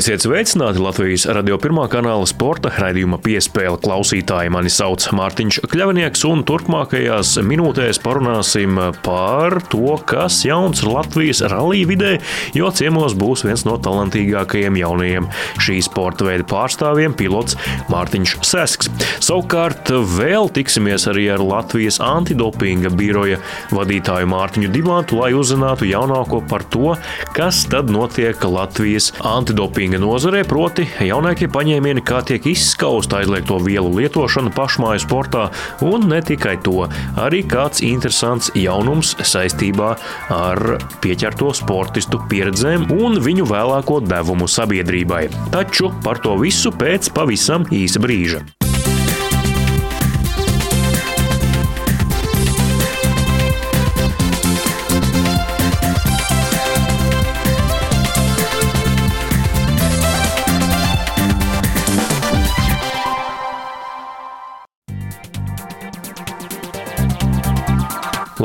Esiet sveicināti Latvijas radio pirmā kanāla sporta raidījuma piespēle klausītāji. Mani sauc Mārtiņš Kļavnieks, un turpmākajās minūtēs parunāsim par to, kas jauns Latvijas rallija vidē, jo ciemos būs viens no talantīgākajiem jaunajiem šī sporta veida pārstāvjiem - pilots Mārtiņš Sesks. Savukārt vēl tiksimies arī ar Latvijas antidopinga biroja vadītāju Mārtiņu Dimantu, lai uzzinātu jaunāko par to, kas tad notiek Latvijas antidopinga dopinga nozarē, proti, jaunākie paņēmieni, kā tiek izskausta aizliegto vielu lietošana pašmāju sportā, un ne tikai to, arī kāds interesants jaunums saistībā ar pieķerto sportistu pieredzēm un viņu vēlāko devumu sabiedrībai. Taču par to visu pēc pavisam īsa brīža.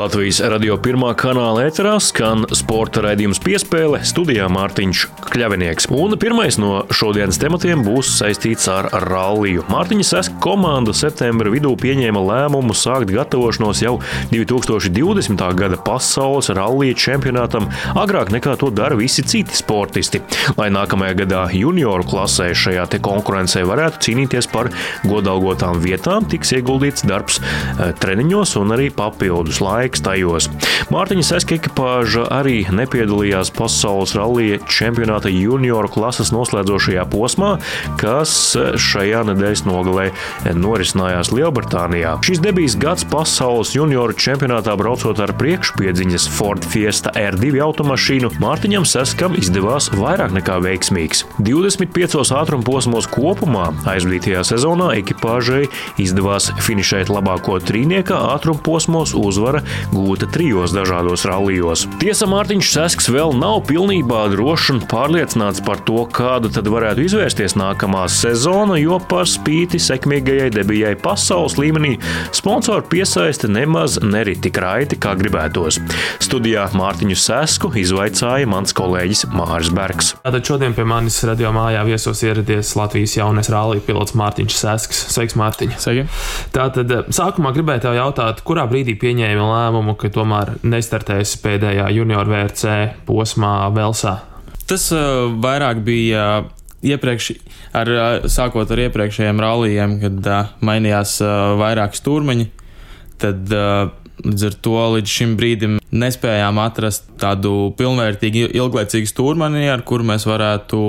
Latvijas radio pirmā kanāla ēterā skan sporta raidījums piespēle studijā Mārtiņš Kļavinieks. Un pirmais no šodienas tematiem būs saistīts ar ralliju. Mārtiņa Seska komanda septembra vidū pieņēma lēmumu sākt gatavošanos jau 2020. gada pasaules rallija čempionātam agrāk nekā to dara visi citi sportisti. Lai nākamajā gadā junioru klasē šajā te konkurencē varētu cīnīties par godalgotām vietām, tiks ieguldīts darbs eh, treniņos un arī papildus laiku laiks tajos. Mārtiņa Seska ekipāža arī nepiedalījās pasaules rallija čempionāta junioru klases noslēdzošajā posmā, kas šajā nedēļas nogalē norisinājās Lielbritānijā. Šis debijas gads pasaules junioru čempionātā braucot ar priekšpiedziņas Ford Fiesta R2 automašīnu, Mārtiņam Seskam izdevās vairāk nekā veiksmīgs. 25 ātruma posmos kopumā aizvadītajā sezonā ekipāžai izdevās finišēt labāko trīnieka ātruma posmos uzvara gūta trijos dažādos rallijos. Tiesa, Mārtiņš Sesks vēl nav pilnībā drošs un pārliecināts par to, kāda tad varētu izvērsties nākamā sezona, jo par spīti sekmīgajai debijai pasaules līmenī sponsoru piesaiste nemaz nerit tik raiti, kā gribētos. Studijā Mārtiņu Sesku izvaicāja mans kolēģis Māris Bergs. Tātad šodien pie manis radio mājā viesos ieradies Latvijas jaunais rallija pilots Mārtiņš Sesks. Sveiks, Mārtiņ! Sveiki! Tātad sākumā gribēju tev jautāt, kurā brīdī pieņēmi lēmumu lēmumu, ka tomēr nestartēs pēdējā junior VRC posmā Velsā? Tas uh, vairāk bija uh, iepriekš, ar, uh, sākot ar iepriekšējiem rallijiem, kad uh, mainījās uh, vairāk stūrmeņi. Tad uh, līdz ar to līdz šim brīdim nespējām atrast tādu pilnvērtīgu, ilglaicīgu stūrmeni, ar kuru mēs varētu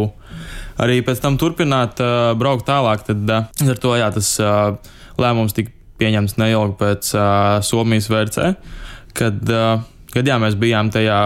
arī pēc tam turpināt uh, braukt tālāk. Tad uh, ar to jā, tas uh, lēmums tika pieņemts neilgi pēc uh, Somijas VRC, kad, uh, kad jā, mēs bijām tajā,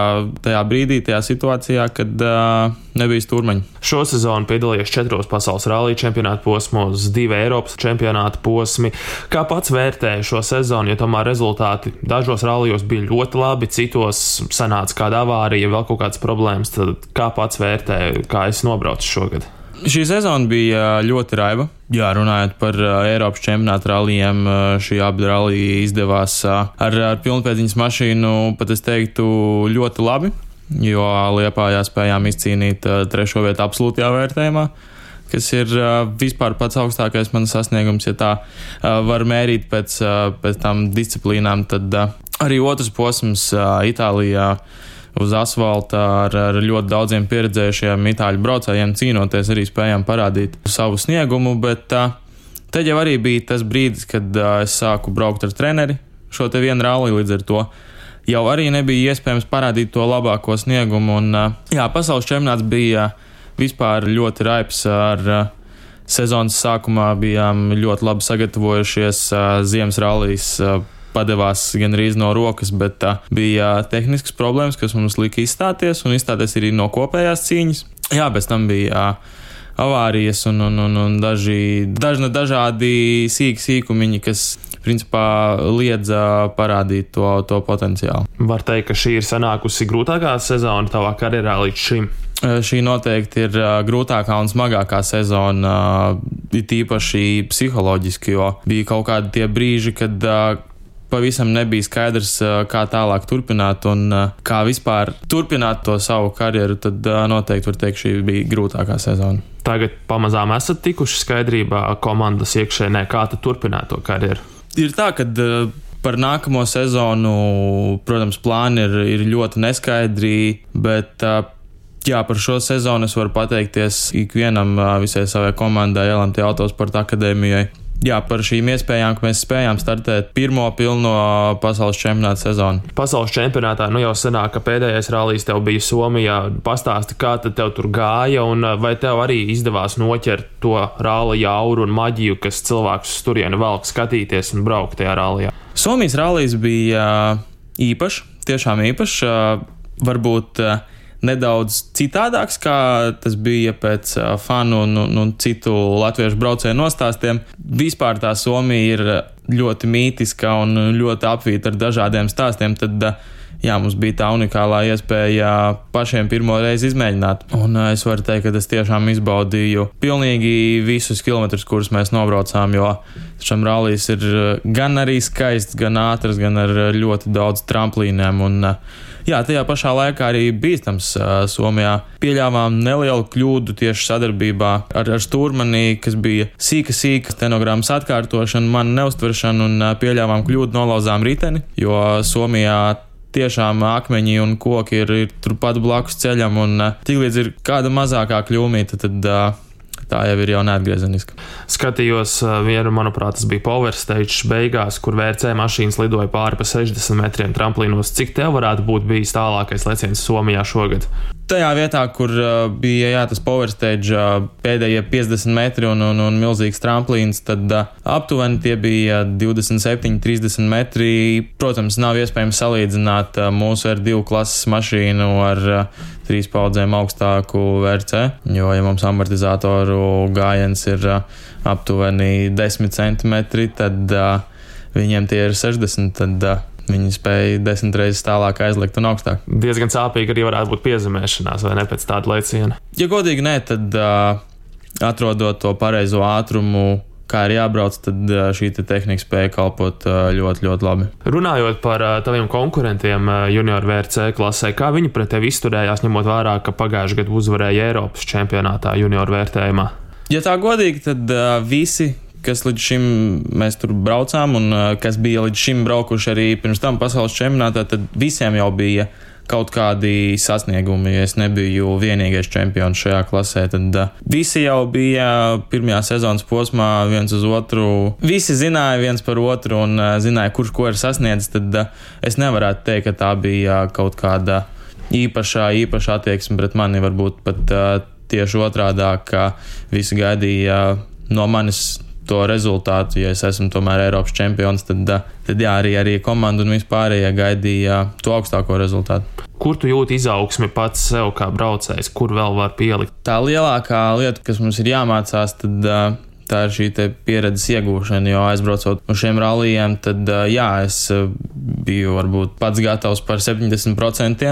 tajā brīdī, tajā situācijā, kad uh, nebija stūrmeņa. Šo sezonu piedalījies četros pasaules rallija čempionāta posmos, divi Eiropas čempionāta posmi. Kā pats vērtēja šo sezonu, jo tomēr rezultāti dažos rallijos bija ļoti labi, citos sanāca kāda avārija, vēl kaut kādas problēmas. Tad kā pats vērtēja, kā es nobraucu šogad? Šī sezona bija ļoti raiba. Jā, runājot par uh, Eiropas čempionāta rallijiem, uh, šī abi rallija izdevās uh, ar, ar pilnpēdziņas mašīnu, pat es teiktu, ļoti labi, jo Liepājā spējām izcīnīt uh, trešo vietu absolūtajā vērtējumā kas ir uh, vispār pats augstākais mans sasniegums, ja tā uh, var mērīt pēc, uh, pēc tām disciplīnām. Tad uh, arī otrs posms uh, Itālijā uh, uz asfalta ar, ar ļoti daudziem pieredzējušiem itāļu braucējiem cīnoties, arī spējām parādīt savu sniegumu. Bet tad jau arī bija tas brīdis, kad es sāku braukt ar treneri šo te vienu ralli līdz ar to. Jau arī nebija iespējams parādīt to labāko sniegumu. Un, jā, pasaules čempionāts bija vispār ļoti raips ar sezonas sākumā bijām ļoti labi sagatavojušies ziemas rallijas padevās gandrīz no rokas, bet uh, bija tehniskas problēmas, kas mums lika izstāties un izstāties arī no kopējās cīņas. Jā, bez tam bija. Uh, avārijas un, un, un, un daži, dažna, dažādi sīki sīkumiņi, kas principā liedza parādīt to, to potenciālu. Var teikt, ka šī ir sanākusi grūtākā sezona tavā karjerā līdz šim. Šī noteikti ir grūtākā un smagākā sezona, it īpaši psiholoģiski, jo bija kaut kādi tie brīži, kad pavisam nebija skaidrs, kā tālāk turpināt un kā vispār turpināt to savu karjeru, tad noteikti var teikt, šī bija grūtākā sezona. Tagad pamazām esat tikuši skaidrībā komandas iekšēnē, kā turpināt to karjeru. Ir tā, ka par nākamo sezonu, protams, plāni ir, ir ļoti neskaidri, bet Jā, par šo sezonu es varu pateikties ikvienam, visai savai komandai, LMT Autosporta akadēmijai, jā, par šīm iespējām, ka mēs spējām startēt pirmo pilno pasaules čempionāta sezonu. Pasaules čempionātā nu jau senāk, ka pēdējais rallies tev bija Somijā. Pastāsti, kā tev tur gāja, un vai tev arī izdevās noķert to rallija auru un maģiju, kas cilvēkus turieni velk skatīties un braukt tajā rallijā. Somijas rallies bija īpašs, tiešām īpašs. Varbūt uh, nedaudz citādāks, kā tas bija pēc uh, fanu un, un, un citu latviešu braucēju nostāstiem. Vispār tā Somija ir ļoti mītiska un ļoti apvīta ar dažādiem stāstiem. Tad, uh, jā, mums bija tā unikālā iespēja pašiem pirmo reizi izmēģināt. Un uh, es varu teikt, ka es tiešām izbaudīju pilnīgi visus kilometrus, kurus mēs nobraucām, jo šam rallijas ir gan arī skaists, gan ātrs, gan ar ļoti daudz tramplīniem. Un, uh, Jā, tajā pašā laikā arī bīstams uh, Somijā. Pieļāvām nelielu kļūdu tieši sadarbībā ar, ar stūrmani, kas bija sīka, sīka stenogrammas atkārtošana, man neustveršana un uh, pieļāvām kļūdu, nolauzām riteni, jo Somijā tiešām akmeņi un koki ir, ir turpat blakus ceļam, un uh, tiklīdz ir kāda mazākā kļūmīta, tad uh, tā jau ir jau neatgriezeniska. Skatījos vienu, manuprāt, tas bija Power Stage beigās, kur VRC mašīnas lidoja pāri pa 60 metriem tramplīnos. Cik tev varētu būt bijis tālākais leciens Somijā šogad? Tajā vietā, kur uh, bija jā, tas power stage, uh, pēdējie 50 metri un, un, un milzīgs tramplīns, tad uh, aptuveni tie bija 27, 30 metri. Protams, nav iespējams salīdzināt uh, mūsu R2 klases mašīnu ar uh, trīs paudzēm augstāku VRC, jo, ja mums amortizatoru gājiens ir uh, aptuveni 10 centimetri, tad uh, viņiem tie ir 60. Tad, uh, Viņi spēja desmit reizes tālāk aizlikt un augstāk. Diezgan sāpīgi arī varētu būt piezemēšanās, vai ne pēc tāda leciena? Ja godīgi nē, tad uh, atrodot to pareizo ātrumu, kā ir jābrauc, tad šī te tehnika spēja kalpot ļoti, ļoti labi. Runājot par taviem konkurentiem junior VRC klasē, kā viņi pret tevi izturējās, ņemot vērā, ka pagājušajā gadā uzvarēja Eiropas čempionātā junior vērtējumā? Ja tā godīgi, tad visi kas līdz šim mēs tur braucām, un kas bija līdz šim braukuši arī pirms tam pasaules čempionātā, tad visiem jau bija kaut kādi sasniegumi. Es nebiju vienīgais čempions šajā klasē, tad uh, visi jau bija pirmajā sezonas posmā viens uz otru. Visi zināja viens par otru un uh, zināja, kurš ko ir sasniedzis. Tad uh, es nevarētu teikt, ka tā bija kaut kāda īpašā, īpaša attieksme pret mani. Varbūt pat tieši otrādi, ka visi gaidīja no manis to rezultātu. Ja es esmu tomēr Eiropas čempions, tad, tad jā, arī, arī komanda un vispārējie gaidīja to augstāko rezultātu. Kur tu jūti izaugsmi pats sev kā braucējs, kur vēl var pielikt? Tā lielākā lieta, kas mums ir jāmācās, tad tā ir šī pieredzes iegūšana. Jo aizbraucot uz šiem rallijiem, tad jā, es biju varbūt pats gatavs par 70%,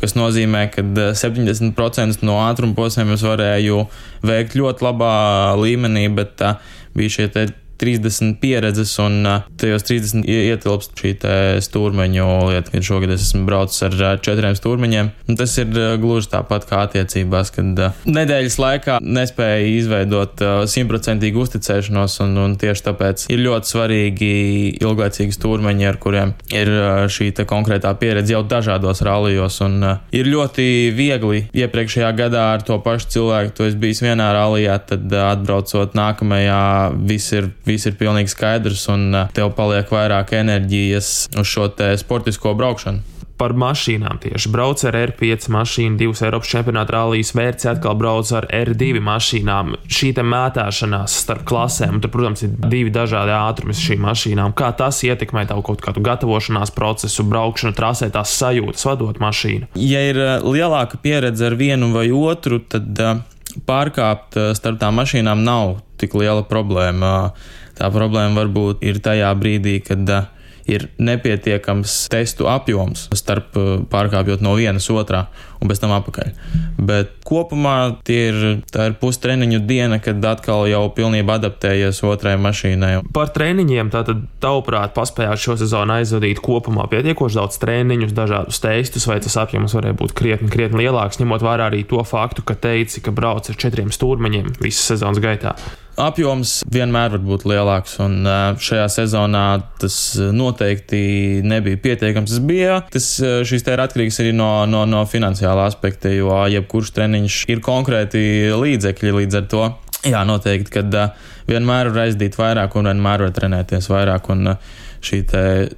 kas nozīmē, ka 70% no ātruma posmiem es varēju veikt ļoti labā līmenī, bet bija šie 30 pieredzes, un tajos 30 ietilpst šī stūrmeņu lieta, kad šogad es esmu braucis ar četriem stūrmeņiem. Tas ir gluži tāpat kā attiecībās, kad nedēļas laikā nespēja izveidot simtprocentīgu uzticēšanos, un, un tieši tāpēc ir ļoti svarīgi ilglaicīgi stūrmeņi, ar kuriem ir šī konkrētā pieredze jau dažādos rallijos. Un ir ļoti viegli iepriekšējā gadā ar to pašu cilvēku, tu esi bijis vienā rallijā, tad atbraucot nākamajā, viss ir viss ir pilnīgi skaidrs un uh, tev paliek vairāk enerģijas uz šo sportisko braukšanu par mašīnām tieši. Brauc ar R5 mašīnu, divas Eiropas čempionāta rallijas, vērts atkal brauc ar R2 mašīnām. Šī mētāšanās starp klasēm, un tur, protams, ir divi dažādi ātrumi šīm mašīnām. Kā tas ietekmē tavu kaut kādu gatavošanās procesu, braukšanu, trasē tās sajūtas, vadot mašīnu? Ja ir uh, lielāka pieredze ar vienu vai otru, tad uh, pārkāpt starp tām mašīnām nav tik liela problēma. Tā problēma varbūt ir tajā brīdī, kad ir nepietiekams testu apjoms starp pārkāpjot no vienas otrā un pēc tam apakaļ. Bet kopumā ir, ir pustreniņu diena, kad atkal jau pilnībā adaptējies otrai mašīnai. Par treniņiem tātad, tavuprāt, paspējāt šo sezonu aizvadīt kopumā pietiekoši daudz treniņus, dažādus testus, vai tas apjoms varēja būt krietni, krietni lielāks, ņemot vērā arī to faktu, ka teici, ka brauc ar četriem stūrmeņiem visas sezonas gaitā apjoms vienmēr var būt lielāks, un šajā sezonā tas noteikti nebija pietiekams. Tas bija tas, šis te ir atkarīgs arī no, no, no finansiālā aspekta, jo jebkurš treniņš ir konkrēti līdzekļi līdz ar to. Jā, noteikti, kad vienmēr var aizdīt vairāk un vienmēr var trenēties vairāk. Un, uh, šī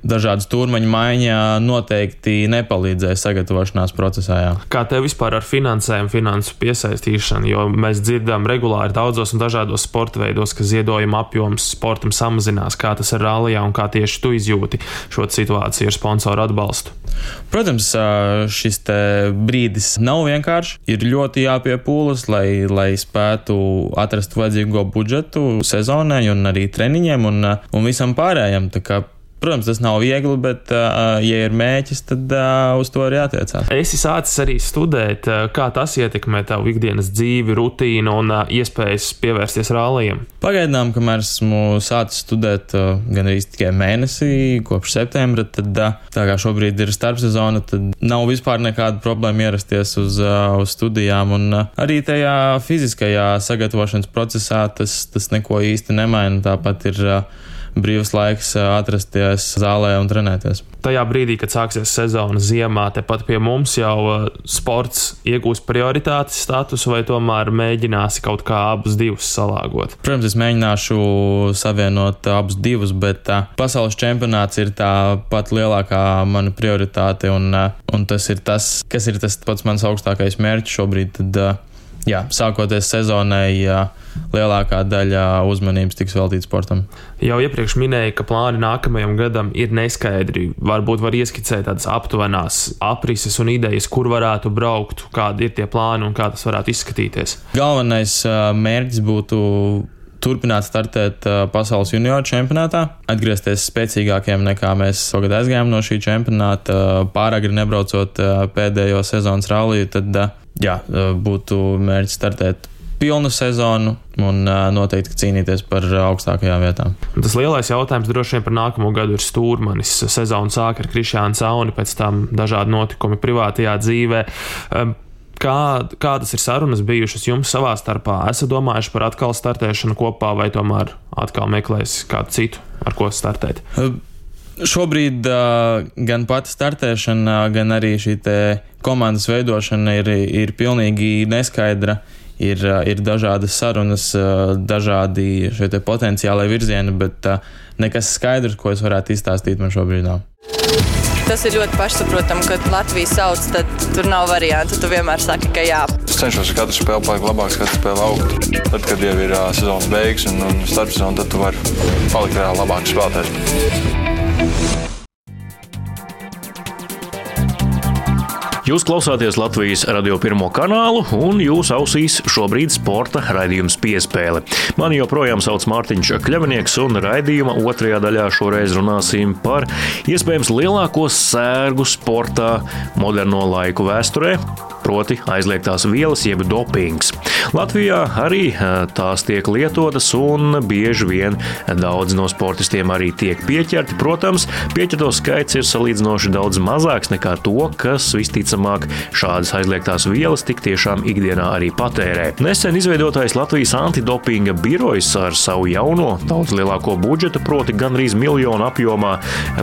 dažādu stūrmaņu maiņa noteikti nepalīdzēja sagatavošanās procesā. Jā. Kā tev vispār ar finansēm, finansu piesaistīšanu? Jo mēs dzirdam regulāri daudzos un dažādos sporta veidos, ka ziedojuma apjoms sportam samazinās. Kā tas ir rallijā un kā tieši tu izjūti šo situāciju ar sponsoru atbalstu? Protams, šis brīdis nav vienkāršs. Ir ļoti jāpiepūlas, lai, lai spētu atrast vajadzīgo budžetu sezonai un arī treniņiem un, un visam pārējiem. Protams, tas nav viegli, bet, uh, ja ir mēķis, tad uh, uz to ir jātiecās. Es sācis arī studēt, kā tas ietekmē tavu ikdienas dzīvi, rutīnu un uh, iespējas pievērsties rālijiem. Pagaidām, kamēr esmu sācis studēt uh, gan arī tikai mēnesī, kopš septembra, tad uh, tā kā šobrīd ir starpsezona, tad nav vispār nekāda problēma ierasties uz, uh, uz studijām. Un uh, arī tajā fiziskajā sagatavošanas procesā tas, tas neko īsti nemaina. Tāpat ir. Uh, brīvs laiks atrasties zālē un trenēties. Tajā brīdī, kad sāksies sezona ziemā, tepat pie mums jau sports iegūs prioritātes statusu, vai tomēr mēģināsi kaut kā abus divus salāgot? Protams, es mēģināšu savienot abus divus, bet pasaules čempionāts ir tā pat lielākā mana prioritāte, un, un tas ir tas, kas ir tas pats mans augstākais mērķis šobrīd. Tad, jā, sākoties sezonai. Uh, lielākā daļa uzmanības tiks veltīta sportam. Jau iepriekš minēju, ka plāni nākamajam gadam ir neskaidri. Varbūt var ieskicēt tādas aptuvenās aprises un idejas, kur varētu braukt, kādi ir tie plāni un kā tas varētu izskatīties. Galvenais mērķis būtu turpināt startēt pasaules junioru čempionātā, atgriezties spēcīgākiem nekā mēs tagad aizgājām no šī čempionāta, pāragri nebraucot pēdējo sezonas ralliju, tad jā, būtu mērķis startēt pilnu sezonu un noteikti cīnīties par augstākajām vietām. Tas lielais jautājums droši vien par nākamo gadu ir stūrmanis. Sezona sāk ar Krišānu Sauni, pēc tam dažādi notikumi privātajā dzīvē. Kā, kādas ir sarunas bijušas jums savā starpā? Esat domājuši par atkal startēšanu kopā, vai tomēr atkal meklēsiet kādu citu, ar ko startēt? Šobrīd gan pati startēšana, gan arī šī komandas veidošana ir, ir pilnīgi neskaidra. Ir, ir dažādas sarunas, dažādi potenciālai virzieni, bet nekas skaidrs, ko es varētu izstāstīt man šobrīd nav. Tas ir ļoti pašsaprotami, kad Latvijas sauc, tad tur nav variantu. Tu vienmēr saki, ka jā. Es cenšos katru spēli palikt labāks, katru spēli augt. Tad, kad jau ir uh, sezonas beigas un, un starpsezona, tad tu vari palikt vēl labāks spēlētājs. Jūs klausāties Latvijas radio pirmo kanālu, un jūsu ausīs šobrīd sporta raidījums piespēle. Mani joprojām sauc Mārtiņš Kļavinieks, un raidījuma otrajā daļā šoreiz runāsim par iespējams lielāko sērgu sportā moderno laiku vēsturē proti aizliegtās vielas, jeb dopings. Latvijā arī tās tiek lietotas, un bieži vien daudzi no sportistiem arī tiek pieķerti. Protams, pieķerto skaits ir salīdzinoši daudz mazāks nekā to, kas visticamāk šādas aizliegtās vielas tik tiešām ikdienā arī patērē. Nesen izveidotais Latvijas antidopinga birojs ar savu jauno, daudz lielāko budžetu, proti gandrīz miljonu apjomā,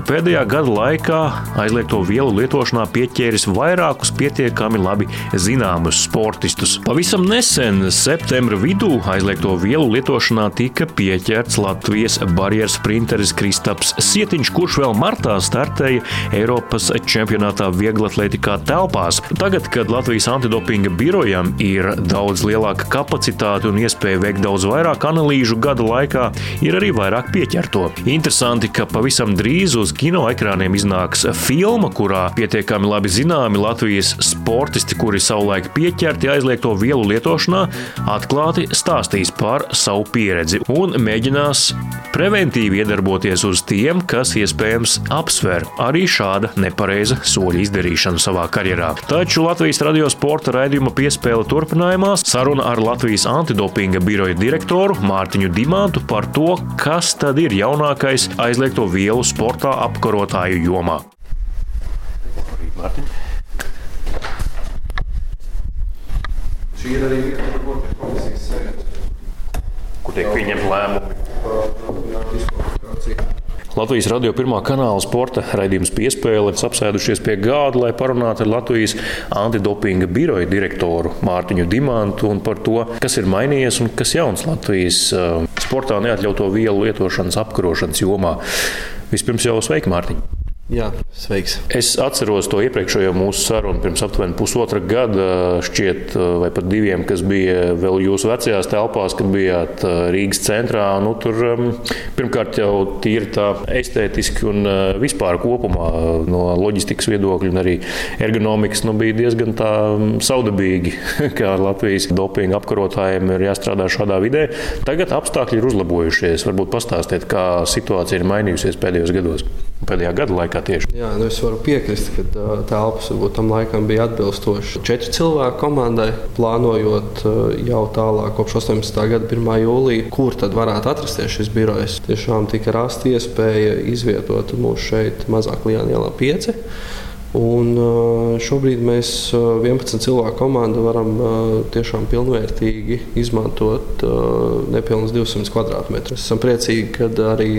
pēdējā gada laikā aizliegto vielu lietošanā pieķēris vairākus pietiekami labi zināmus sportistus. Pavisam nesen, septembra vidū, aizliegto vielu lietošanā tika pieķerts Latvijas barjeras sprinteris Kristaps Sietiņš, kurš vēl martā startēja Eiropas čempionātā vieglatlētikā telpās. Tagad, kad Latvijas antidopinga birojam ir daudz lielāka kapacitāte un iespēja veikt daudz vairāk analīžu gada laikā, ir arī vairāk pieķerto. Interesanti, ka pavisam drīz uz kino ekrāniem iznāks filma, kurā pietiekami labi zināmi Latvijas sportisti, kuri savulaik pieķerti aizliegto vielu lietošanā, atklāti stāstīs par savu pieredzi un mēģinās preventīvi iedarboties uz tiem, kas iespējams apsver arī šāda nepareiza soļa izdarīšanu savā karjerā. Taču Latvijas radio sporta raidījuma piespēle turpinājumā saruna ar Latvijas antidopinga biroja direktoru Mārtiņu Dimantu par to, kas tad ir jaunākais aizliegto vielu sportā apkarotāju jomā. Mārtiņ. Šī ir arī kopienas komisijas sēde. Kur tiek pieņemti lēmumi? Par diskvalifikāciju. Latvijas radio pirmā kanāla sporta raidījums piespēle apsēdušies pie gāda, lai parunātu ar Latvijas antidopinga biroja direktoru Mārtiņu Dimantu un par to, kas ir mainījies un kas jauns Latvijas uh, sportā neatļautu vielu lietošanas apkarošanas jomā. Vispirms jau sveiki, Mārtiņ! Jā, sveiks. Es atceros to iepriekšējo mūsu sarunu pirms aptuveni pusotra gada, šķiet, vai pat diviem, kas bija vēl jūsu vecajās telpās, kad bijāt Rīgas centrā. Nu, tur pirmkārt jau tīri tā estētiski un vispār kopumā no loģistikas viedokļa un arī ergonomikas nu, bija diezgan tā saudabīgi, kā Latvijas dopinga apkarotājiem ir jāstrādā šādā vidē. Tagad apstākļi ir uzlabojušies. Varbūt pastāstiet, kā situācija ir mainījusies pēdējos gados, pēdējā gada laikā tieši. Jā, nu es varu piekrist, ka telpas tam laikam bija atbilstoši četru cilvēku komandai, plānojot jau tālāk, kopš 18. gada 1. jūlija, kur tad varētu atrasties šis birojs. Tiešām tika rasta iespēja izvietot mūs šeit mazāk Lielā ielā 5. Un šobrīd mēs 11 cilvēku komandu varam tiešām pilnvērtīgi izmantot nepilnīgi 200 km2. Esam priecīgi, ka arī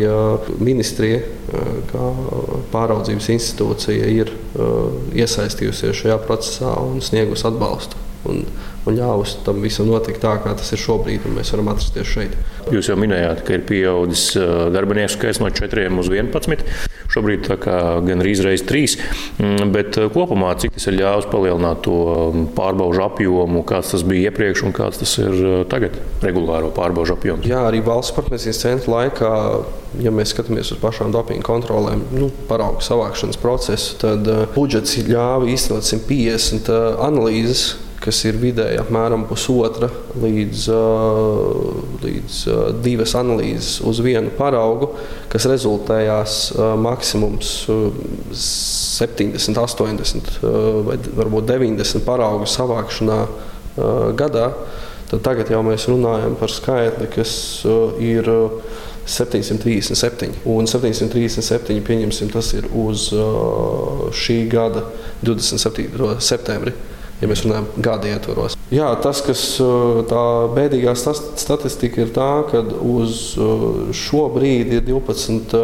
ministrija, kā pāraudzības institūcija, ir iesaistījusies šajā procesā un sniegusi atbalstu. Un, un ļāvis tam visam notikt tā, kā tas ir šobrīd, un mēs varam atrasties šeit. Jūs jau minējāt, ka ir pieaudzis darbinieku skaits no 4 uz 11. Šobrīd gan reiz trīs, mm, bet kopumā cik tas ir ļāvis palielināt to pārbaužu apjomu, kāds tas bija iepriekš un kāds tas ir tagad regulāro pārbaužu apjoms. Jā, arī valsts partnersības centra laikā, ja mēs skatāmies uz pašām dopinga kontrolēm, nu, paraugu savākšanas procesu, tad budžets ļāva īstenot 150 analīzes kas ir vidēji apmēram pusotra līdz, līdz divas analīzes uz vienu paraugu, kas rezultējās maksimums 70, 80 vai varbūt 90 paraugu savākšanā gadā. Tad tagad jau mēs runājam par skaitli, kas ir 737. Un 737, pieņemsim, tas ir uz šī gada 27. septembri ja mēs runājam gada ietvaros. Jā, tas, kas tā bēdīgā statistika ir tā, ka uz šo brīdi ir 12,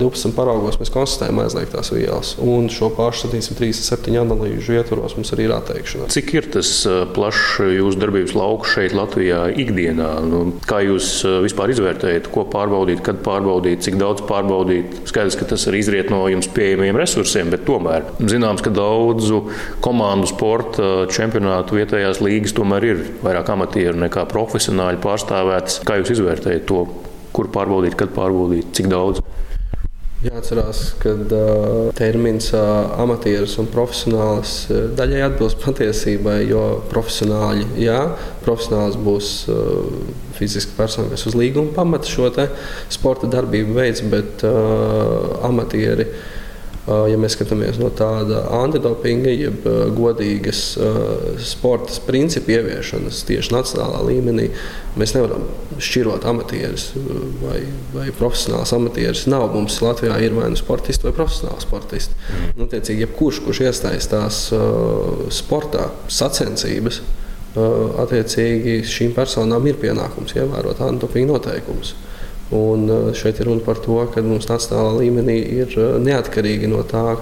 12 paraugos mēs konstatējam aizliegtās vielas, un šo pašu 737 analīžu ietvaros mums arī ir atteikšana. Cik ir tas plašs jūsu darbības lauks šeit Latvijā ikdienā? Nu, kā jūs vispār izvērtējat, ko pārbaudīt, kad pārbaudīt, cik daudz pārbaudīt? Skaidrs, ka tas arī izriet no jums pieejamiem resursiem, bet tomēr zināms, ka daudzu komandu sporta čempionātu vietējās līgas tomēr ir vairāk amatieru nekā profesionāļi pārstāvētas. Kā jūs izvērtējat to, kur pārbaudīt, kad pārbaudīt, cik daudz? Jāatcerās, ka uh, termins uh, amatieris un profesionālis uh, daļai atbilst patiesībai, jo profesionāļi, jā, profesionāls būs uh, fiziski persona, kas uz līguma pamata šo sporta darbību veids, bet uh, amatieri Ja mēs skatāmies no tāda antidopinga, jeb godīgas sporta principu ieviešanas tieši nacionālā līmenī, mēs nevaram šķirot amatierus vai, vai profesionālus amatierus. Nav mums Latvijā ir vai nu sportisti vai profesionāli sportisti. Mm. Nu, tiecīgi, jebkurš, kurš iesaistās sportā, sacensības, attiecīgi šīm personām ir pienākums ievērot antidopinga noteikumus. Un eh, šeit ir runa par to, ka mums nacionālā līmenī ir eh, neatkarīgi no tā,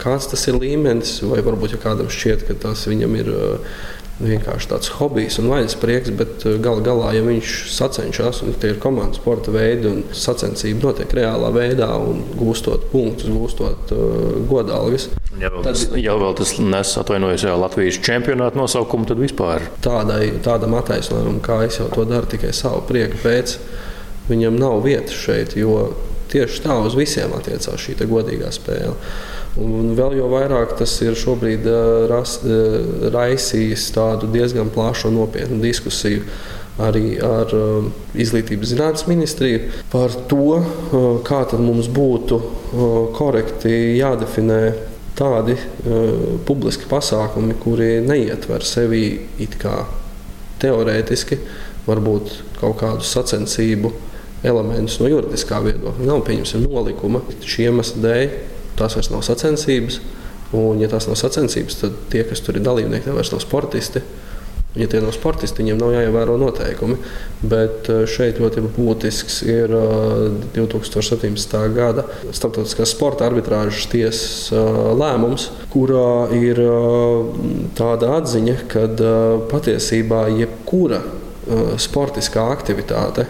kāds tas ir līmenis, vai varbūt ja kādam šķiet, ka tas viņam ir eh, vienkārši tāds hobijs un vaļas prieks, bet gal galā, ja viņš sacenšas un tie ir komandas sporta veidi un sacensība notiek reālā veidā un gūstot punktus, gūstot uh, godalgas. Ja vēl, tas, ja vēl tas nes atvainojas jau Latvijas čempionāta nosaukumu, tad vispār tādai, tādam attaisnojumam, kā es jau to daru tikai savu prieku pēc, viņam nav vietas šeit, jo tieši tā uz visiem attiecās šī godīgā spēle. Un vēl jau vairāk tas ir šobrīd ras, raisījis tādu diezgan plašu un nopietnu diskusiju arī ar uh, Izglītības zinātnes ministriju par to, kā mums būtu korekti jādefinē tādi publiski pasākumi, kuri neietver sevi it kā teorētiski, varbūt kaut kādu sacensību elementus no juridiskā viedokļa. Nav pieņemsim nolikuma šī iemesla dēļ tās vairs nav sacensības. Un, ja tās nav sacensības, tad tie, kas tur ir dalībnieki, vairs nav sportisti. Ja tie nav sportisti, viņiem nav jāievēro noteikumi. Bet eh, šeit ļoti būtisks ir 2017. Eh, gada Startautiskās sporta arbitrāžas tiesas eh, lēmums, kurā ir tāda atziņa, ka patiesībā jebkura sportiskā aktivitāte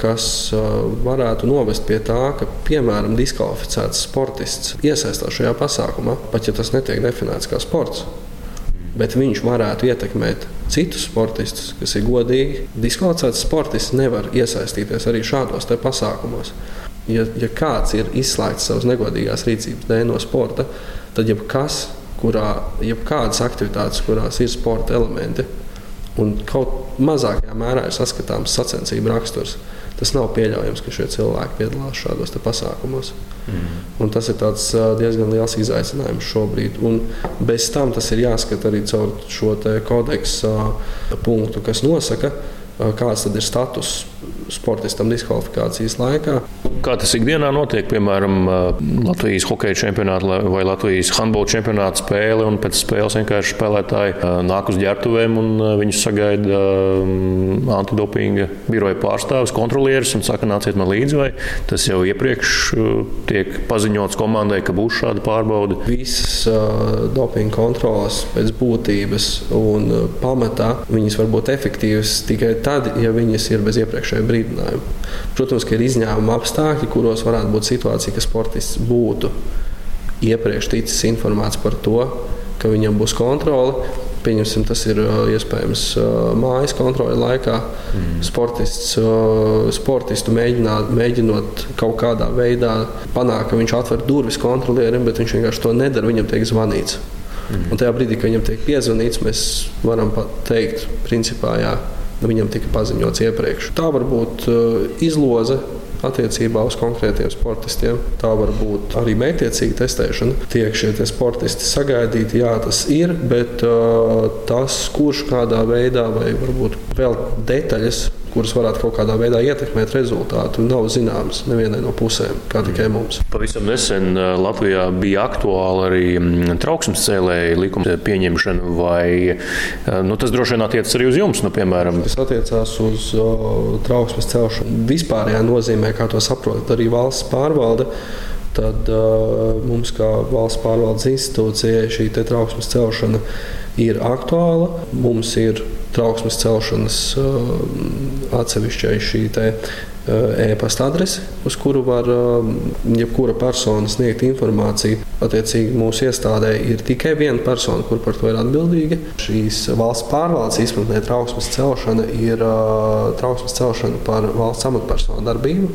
kas eh, varētu novest pie tā, ka, piemēram, diskvalificēts sportists iesaistās šajā pasākumā, pat ja tas netiek definēts kā sports. Bet viņš varētu ietekmēt citus sportistus, kas ir godīgi. Diskvalificēts sportists nevar iesaistīties arī šādos pasākumos. Ja, ja kāds ir izslēgts savas negodīgās rīcības dēļ no sporta, tad jebkas, kurā, jebkādas aktivitātes, kurās ir sporta elementi, un kaut mazākajā mērā ir saskatāms sacensību raksturs. Tas nav pieļaujams, ka šie cilvēki piedalās šādos pasākumos. Mm. Tas ir diezgan liels izaicinājums šobrīd. Un bez tam tas ir jāskata arī caur šo kodeksu punktu, kas nosaka, kāds ir status sportistam diskvalifikācijas laikā. Kā tas ikdienā notiek, piemēram, Latvijas hokeja čempionāta vai Latvijas handbola čempionāta spēle, un pēc spēles vienkārši spēlētāji nāk uz ģērbtuvēm un viņus sagaida antidopinga biroja pārstāvis, kontrolieris un saka, nāciet man līdzi, vai tas jau iepriekš tiek paziņots komandai, ka būs šāda pārbauda? Visas uh, dopinga kontrolas pēc būtības un pamatā viņas var būt efektīvas tikai tad, ja viņas ir bez iepriekšēja brīdinājumu. Protams, ka ir izņēmuma apstākļi, kuros varētu būt situācija, ka sportists būtu iepriekš ticis informēts par to, ka viņam būs kontrole. Pieņemsim, tas ir iespējams mājas kontrole laikā. Mm. Sportists, sportistu mēģināt, mēģinot kaut kādā veidā panākt, ka viņš atver durvis kontrolierim, bet viņš vienkārši to nedara. Viņam tiek zvanīts. Mm. Un tajā brīdī, kad viņam tiek piezvanīts, mēs varam teikt, principā, jā, Nu, viņam tika paziņots iepriekš. Tā var būt uh, izloze attiecībā uz konkrētiem sportistiem. Tā var būt arī mētiecīga testēšana. Tiek šie sportisti sagaidīti, jā, tas ir, bet uh, tas, kurš kādā veidā vai varbūt vēl detaļas kuras varētu kaut kādā veidā ietekmēt rezultātu, nav zināmas nevienai no pusēm, kā tikai mums. Pavisam nesen uh, Latvijā bija aktuāla arī mm, trauksmes cēlēja likuma pieņemšana, vai uh, nu, tas droši vien attiecas arī uz jums, nu, piemēram? Tas attiecās uz uh, trauksmes celšanu. Vispārējā nozīmē, kā to saprot arī valsts pārvalde tad uh, mums, kā valsts pārvaldes institūcijai, šī trauksmes celšana ir aktuāla. Mums ir trauksmes celšanas uh, atsevišķai šī uh, e-pasta adrese, uz kuru var uh, jebkura persona sniegt informāciju. Attiecīgi mūsu iestādē ir tikai viena persona, kur par to ir atbildīga. Šīs valsts pārvaldes izpratnē trauksmes celšana ir trauksmes celšana par valsts amatpersonu darbību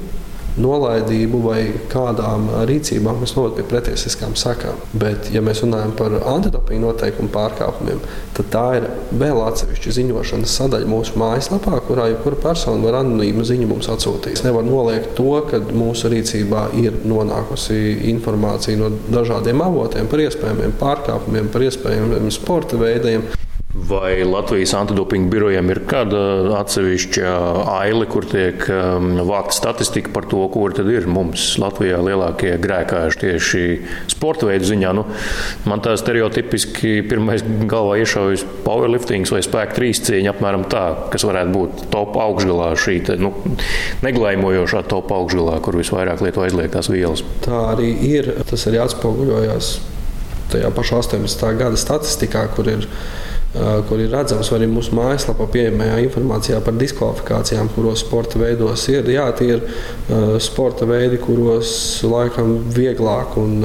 nolaidību vai kādām rīcībām mēs novedam pie pretiesiskām sakām. Bet, ja mēs runājam par antidopinga noteikumu pārkāpumiem, tad tā ir vēl atsevišķa ziņošanas sadaļa mūsu mājaslapā, kurā jebkura persona var anonīmu ziņu mums atsūtīt. Es nevaru noliegt to, ka mūsu rīcībā ir nonākusi informācija no dažādiem avotiem par iespējamiem pārkāpumiem, par iespējamiem sporta veidiem. Vai Latvijas antidopinga birojam ir kāda atsevišķa aile, kur tiek um, vākta statistika par to, kur tad ir mums Latvijā lielākie grēkāji tieši sporta veidu ziņā? Nu, man tā stereotipiski pirmais galvā iešaujas powerliftings vai spēka trīscīņa, apmēram tā, kas varētu būt top augšgalā šī te, nu, neglājmojošā top augšgalā, kur visvairāk lieto aizliegtās vielas. Tā arī ir. Tas arī atspoguļojās tajā pašā 18. gada statistikā, kur ir kur ir redzams arī mūsu mājaslapā pieejamajā informācijā par diskvalifikācijām, kuros sporta veidos ir. Jā, tie ir sporta veidi, kuros laikam vieglāk un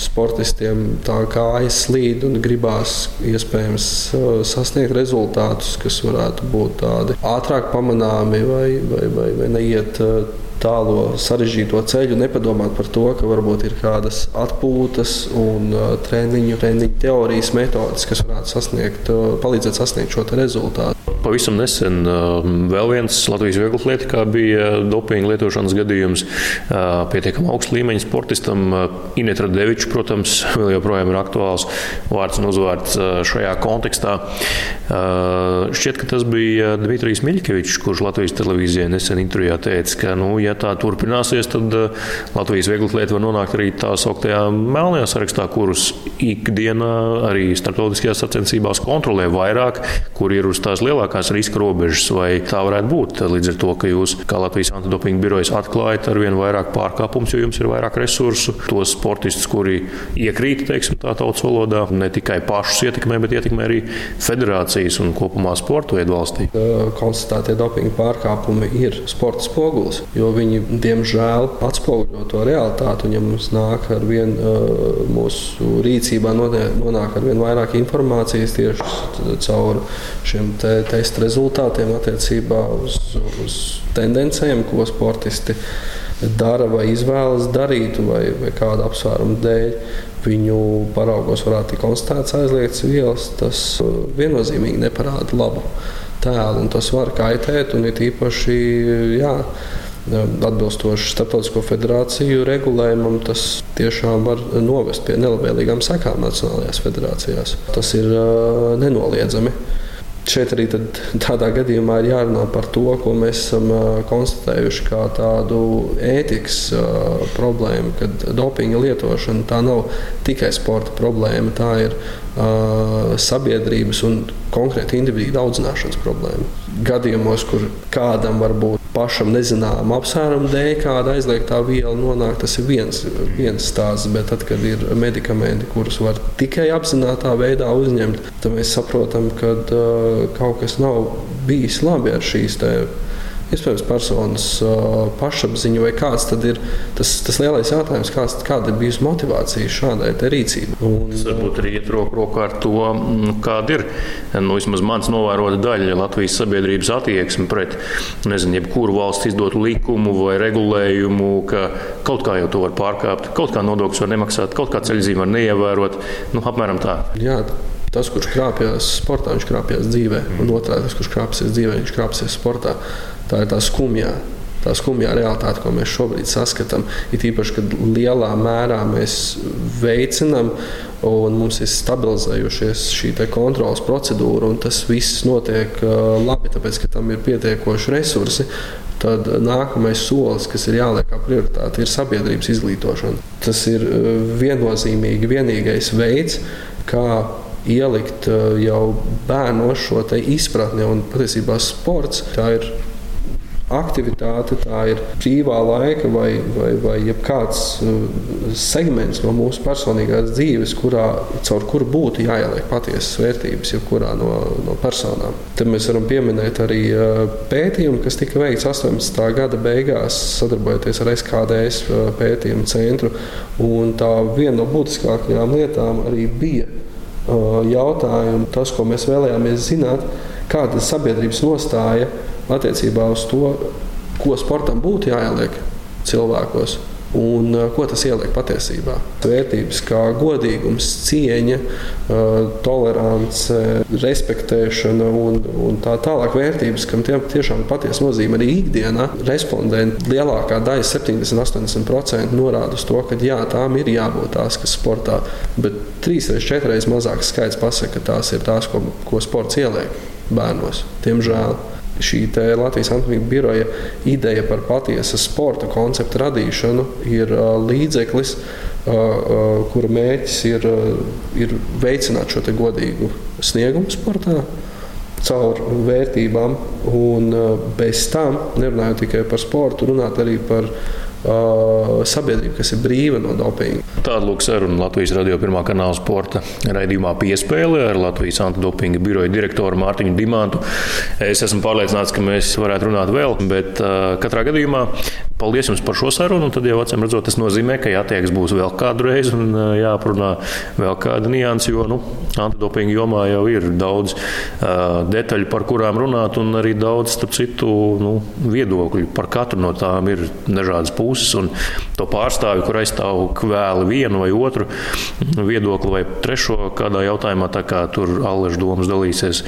sportistiem tā kājas slīd un gribās iespējams sasniegt rezultātus, kas varētu būt tādi ātrāk pamanāmi vai, vai, vai, vai neiet tālo sarežģīto ceļu, nepadomāt par to, ka varbūt ir kādas atpūtas un treniņu, treniņu teorijas metodes, kas varētu sasniegt, palīdzēt sasniegt šo rezultātu. Pavisam nesen uh, vēl viens Latvijas vieglatlētikā bija dopinga lietošanas gadījums. Uh, pietiekami augsta līmeņa sportistam uh, Inetra Devičs, protams, vēl joprojām ir aktuāls vārds un uzvārds šajā kontekstā. Šķiet, ka tas bija Dmitrijs Miļkevičs, kurš Latvijas televīzijai nesen intervijā teica, ka, nu, ja tā turpināsies, tad Latvijas vieglatlēta var nonākt arī tā sauktajā melnajā sarakstā, kurus ikdienā arī starptautiskajās sacensībās kontrolē vairāk, kur ir uz tās lielākās riska robežas. Vai tā varētu būt līdz ar to, ka jūs, kā Latvijas antidopinga birojas, atklājat ar vien vairāk pārkāpumus, jo jums ir vairāk resursu, tos sportistus, kuri iekrīt, teiksim, tā tautas valodā, ne tikai pašus ietekmē, bet ietekmē arī federāciju nācijas un kopumā sporta veidu valstī? Konstatētie dopinga pārkāpumi ir sporta spogulis, jo viņi diemžēl atspoguļo to realitāti. Un, ja mums nāk ar vien mūsu rīcībā nonāk ar vien vairāk informācijas tieši caur šiem te testa rezultātiem attiecībā uz, uz tendencēm, ko sportisti dara vai izvēlas darīt, vai, vai kāda apsvēruma dēļ viņu paraugos varētu tikt konstatēts aizliegts vielas, tas uh, viennozīmīgi neparāda labu tēlu. Tas var kaitēt, un ir īpaši jā, atbilstoši starptautisko federāciju regulējumam, tas tiešām var novest pie nelabvēlīgām sekām nacionālajās federācijās. Tas ir uh, nenoliedzami. Šeit arī tādā gadījumā ir jārunā par to, ko mēs esam konstatējuši kā tādu ētikas problēmu, kad dopinga lietošana tā nav tikai sporta problēma, tā ir sabiedrības un konkrēti individu audzināšanas problēma. Gadījumos, kur kādam var būt pašam nezināmu apsvērumu dēļ, kāda aizliegtā viela nonāk, tas ir viens, viens stāsts. Bet tad, kad ir medikamenti, kurus var tikai apzinātajā veidā uzņemt, tad mēs saprotam, ka uh, kaut kas nav bijis labi ar šīs tēmas iespējams, personas uh, pašapziņu, vai kāds ir tas, tas lielais jautājums, kāds, kāda ir bijusi motivācija šādai rīcībai. Un, tas varbūt arī iet roku rokā ar to, mm, kāda ir nu, vismaz mans novērota daļa Latvijas sabiedrības attieksme pret nezinu, jebkuru valsts izdotu likumu vai regulējumu, ka kaut kā jau to var pārkāpt, kaut kā nodokļus var nemaksāt, kaut kā ceļzīmu var neievērot. Nu, apmēram tā. Jā, Tas, kurš krāpjas sportā, viņš krāpjas dzīvē, un otrādi, tas, kurš krāpjas dzīvē, viņš krāpjas sportā. Tā ir tā skumjā. Tā skumjā realitāte, ko mēs šobrīd saskatām, ir īpaši, kad lielā mērā mēs veicinām un mums ir stabilizējušies šī kontrolas procedūra, un tas viss notiek uh, labi, tāpēc ka tam ir pietiekoši resursi. Tad nākamais solis, kas ir jāliek kā prioritāte, ir sabiedrības izglītošana. Tas ir uh, viennozīmīgi vienīgais veids, kā ielikt uh, jau bērnos šo izpratni, un patiesībā sports tā ir aktivitāte, tā ir brīvā laika vai, vai, vai kāds uh, segments no mūsu personīgās dzīves, kurā, caur kuru būtu jāieliek patiesas vērtības jebkurā no, no personām. Tad mēs varam pieminēt arī uh, pētījumu, kas tika veikts 18. gada beigās, sadarbojoties ar SKDS pētījumu centru. Un tā viena no būtiskākajām lietām arī bija jautājumi, tas, ko mēs vēlējāmies zināt, kāda ir sabiedrības nostāja attiecībā uz to, ko sportam būtu jāieliek cilvēkos. Un, uh, ko tas ieliek patiesībā? Vērtības kā godīgums, cieņa, uh, tolerance, respektēšana un, un tā tālāk. Vērtības, kam tie, tiešām patiesi nozīmē arī ikdienā. Respondenti lielākā daļa, 70-80% norāda uz to, ka jā, tām ir jābūt tās, kas sportā. Bet trīs reizes, četras reizes mazāks skaits pasaka, ka tās ir tās, ko, ko sports ieliek bērnos. Diemžēl šī Latvijas Antoniņa biroja ideja par patiesa sporta konceptu radīšanu ir līdzeklis, kura mērķis ir, ir veicināt šo godīgu sniegumu sportā. caur vērtībām, un bez tam, nerunājot tikai par sportu, runāt arī par uh, sabiedrību, kas ir brīva no dopinga. Tāda lūk saruna Latvijas radio pirmā kanāla sporta raidījumā piespēlē ar Latvijas antidopinga biroja direktoru Mārtiņu Dimantu. Es esmu pārliecināts, ka mēs varētu runāt vēl, bet uh, katrā gadījumā paldies jums par šo sarunu. Tad jau acīm redzot, tas nozīmē, ka jātieks būs vēl kādu reizi un uh, jāprunā vēl kāda nianses, jo nu, antidopinga jomā jau ir daudz uh, detaļu, par kurām runāt, un arī daudz, citu, nu, viedokļu. Par katru no tām ir dažādas puses puses, un to pārstāvi, kur aizstāv kvēli vienu vai otru viedokli vai trešo kādā jautājumā, tā kā tur Alleša domas dalīsies,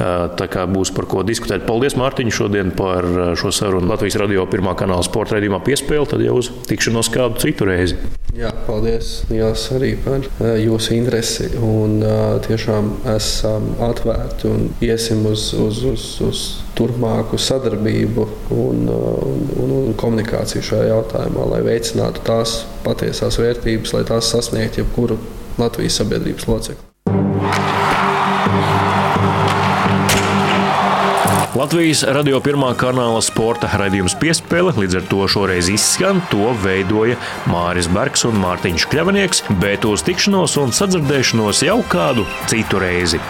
tā kā būs par ko diskutēt. Paldies, Mārtiņ, šodien par šo sarunu Latvijas radio pirmā kanāla sporta raidījumā piespēli, tad jau uz tikšanos kādu citu reizi. Jā, paldies Jās, arī par jūsu interesi. Un, tiešām esam atvērti un iesim uz, uz, uz, uz turpmāku sadarbību un, un, un, un komunikāciju šajā jautājumā, lai veicinātu tās patiesās vērtības, lai tās sasniegtu jebkuru Latvijas sabiedrības locekli. Latvijas radio pirmā kanāla sporta raidījums piespēle līdz ar to šoreiz izskan. To veidoja Māris Bergs un Mārtiņš Kļavnieks, bet uz tikšanos un sadzirdēšanos jau kādu citu reizi.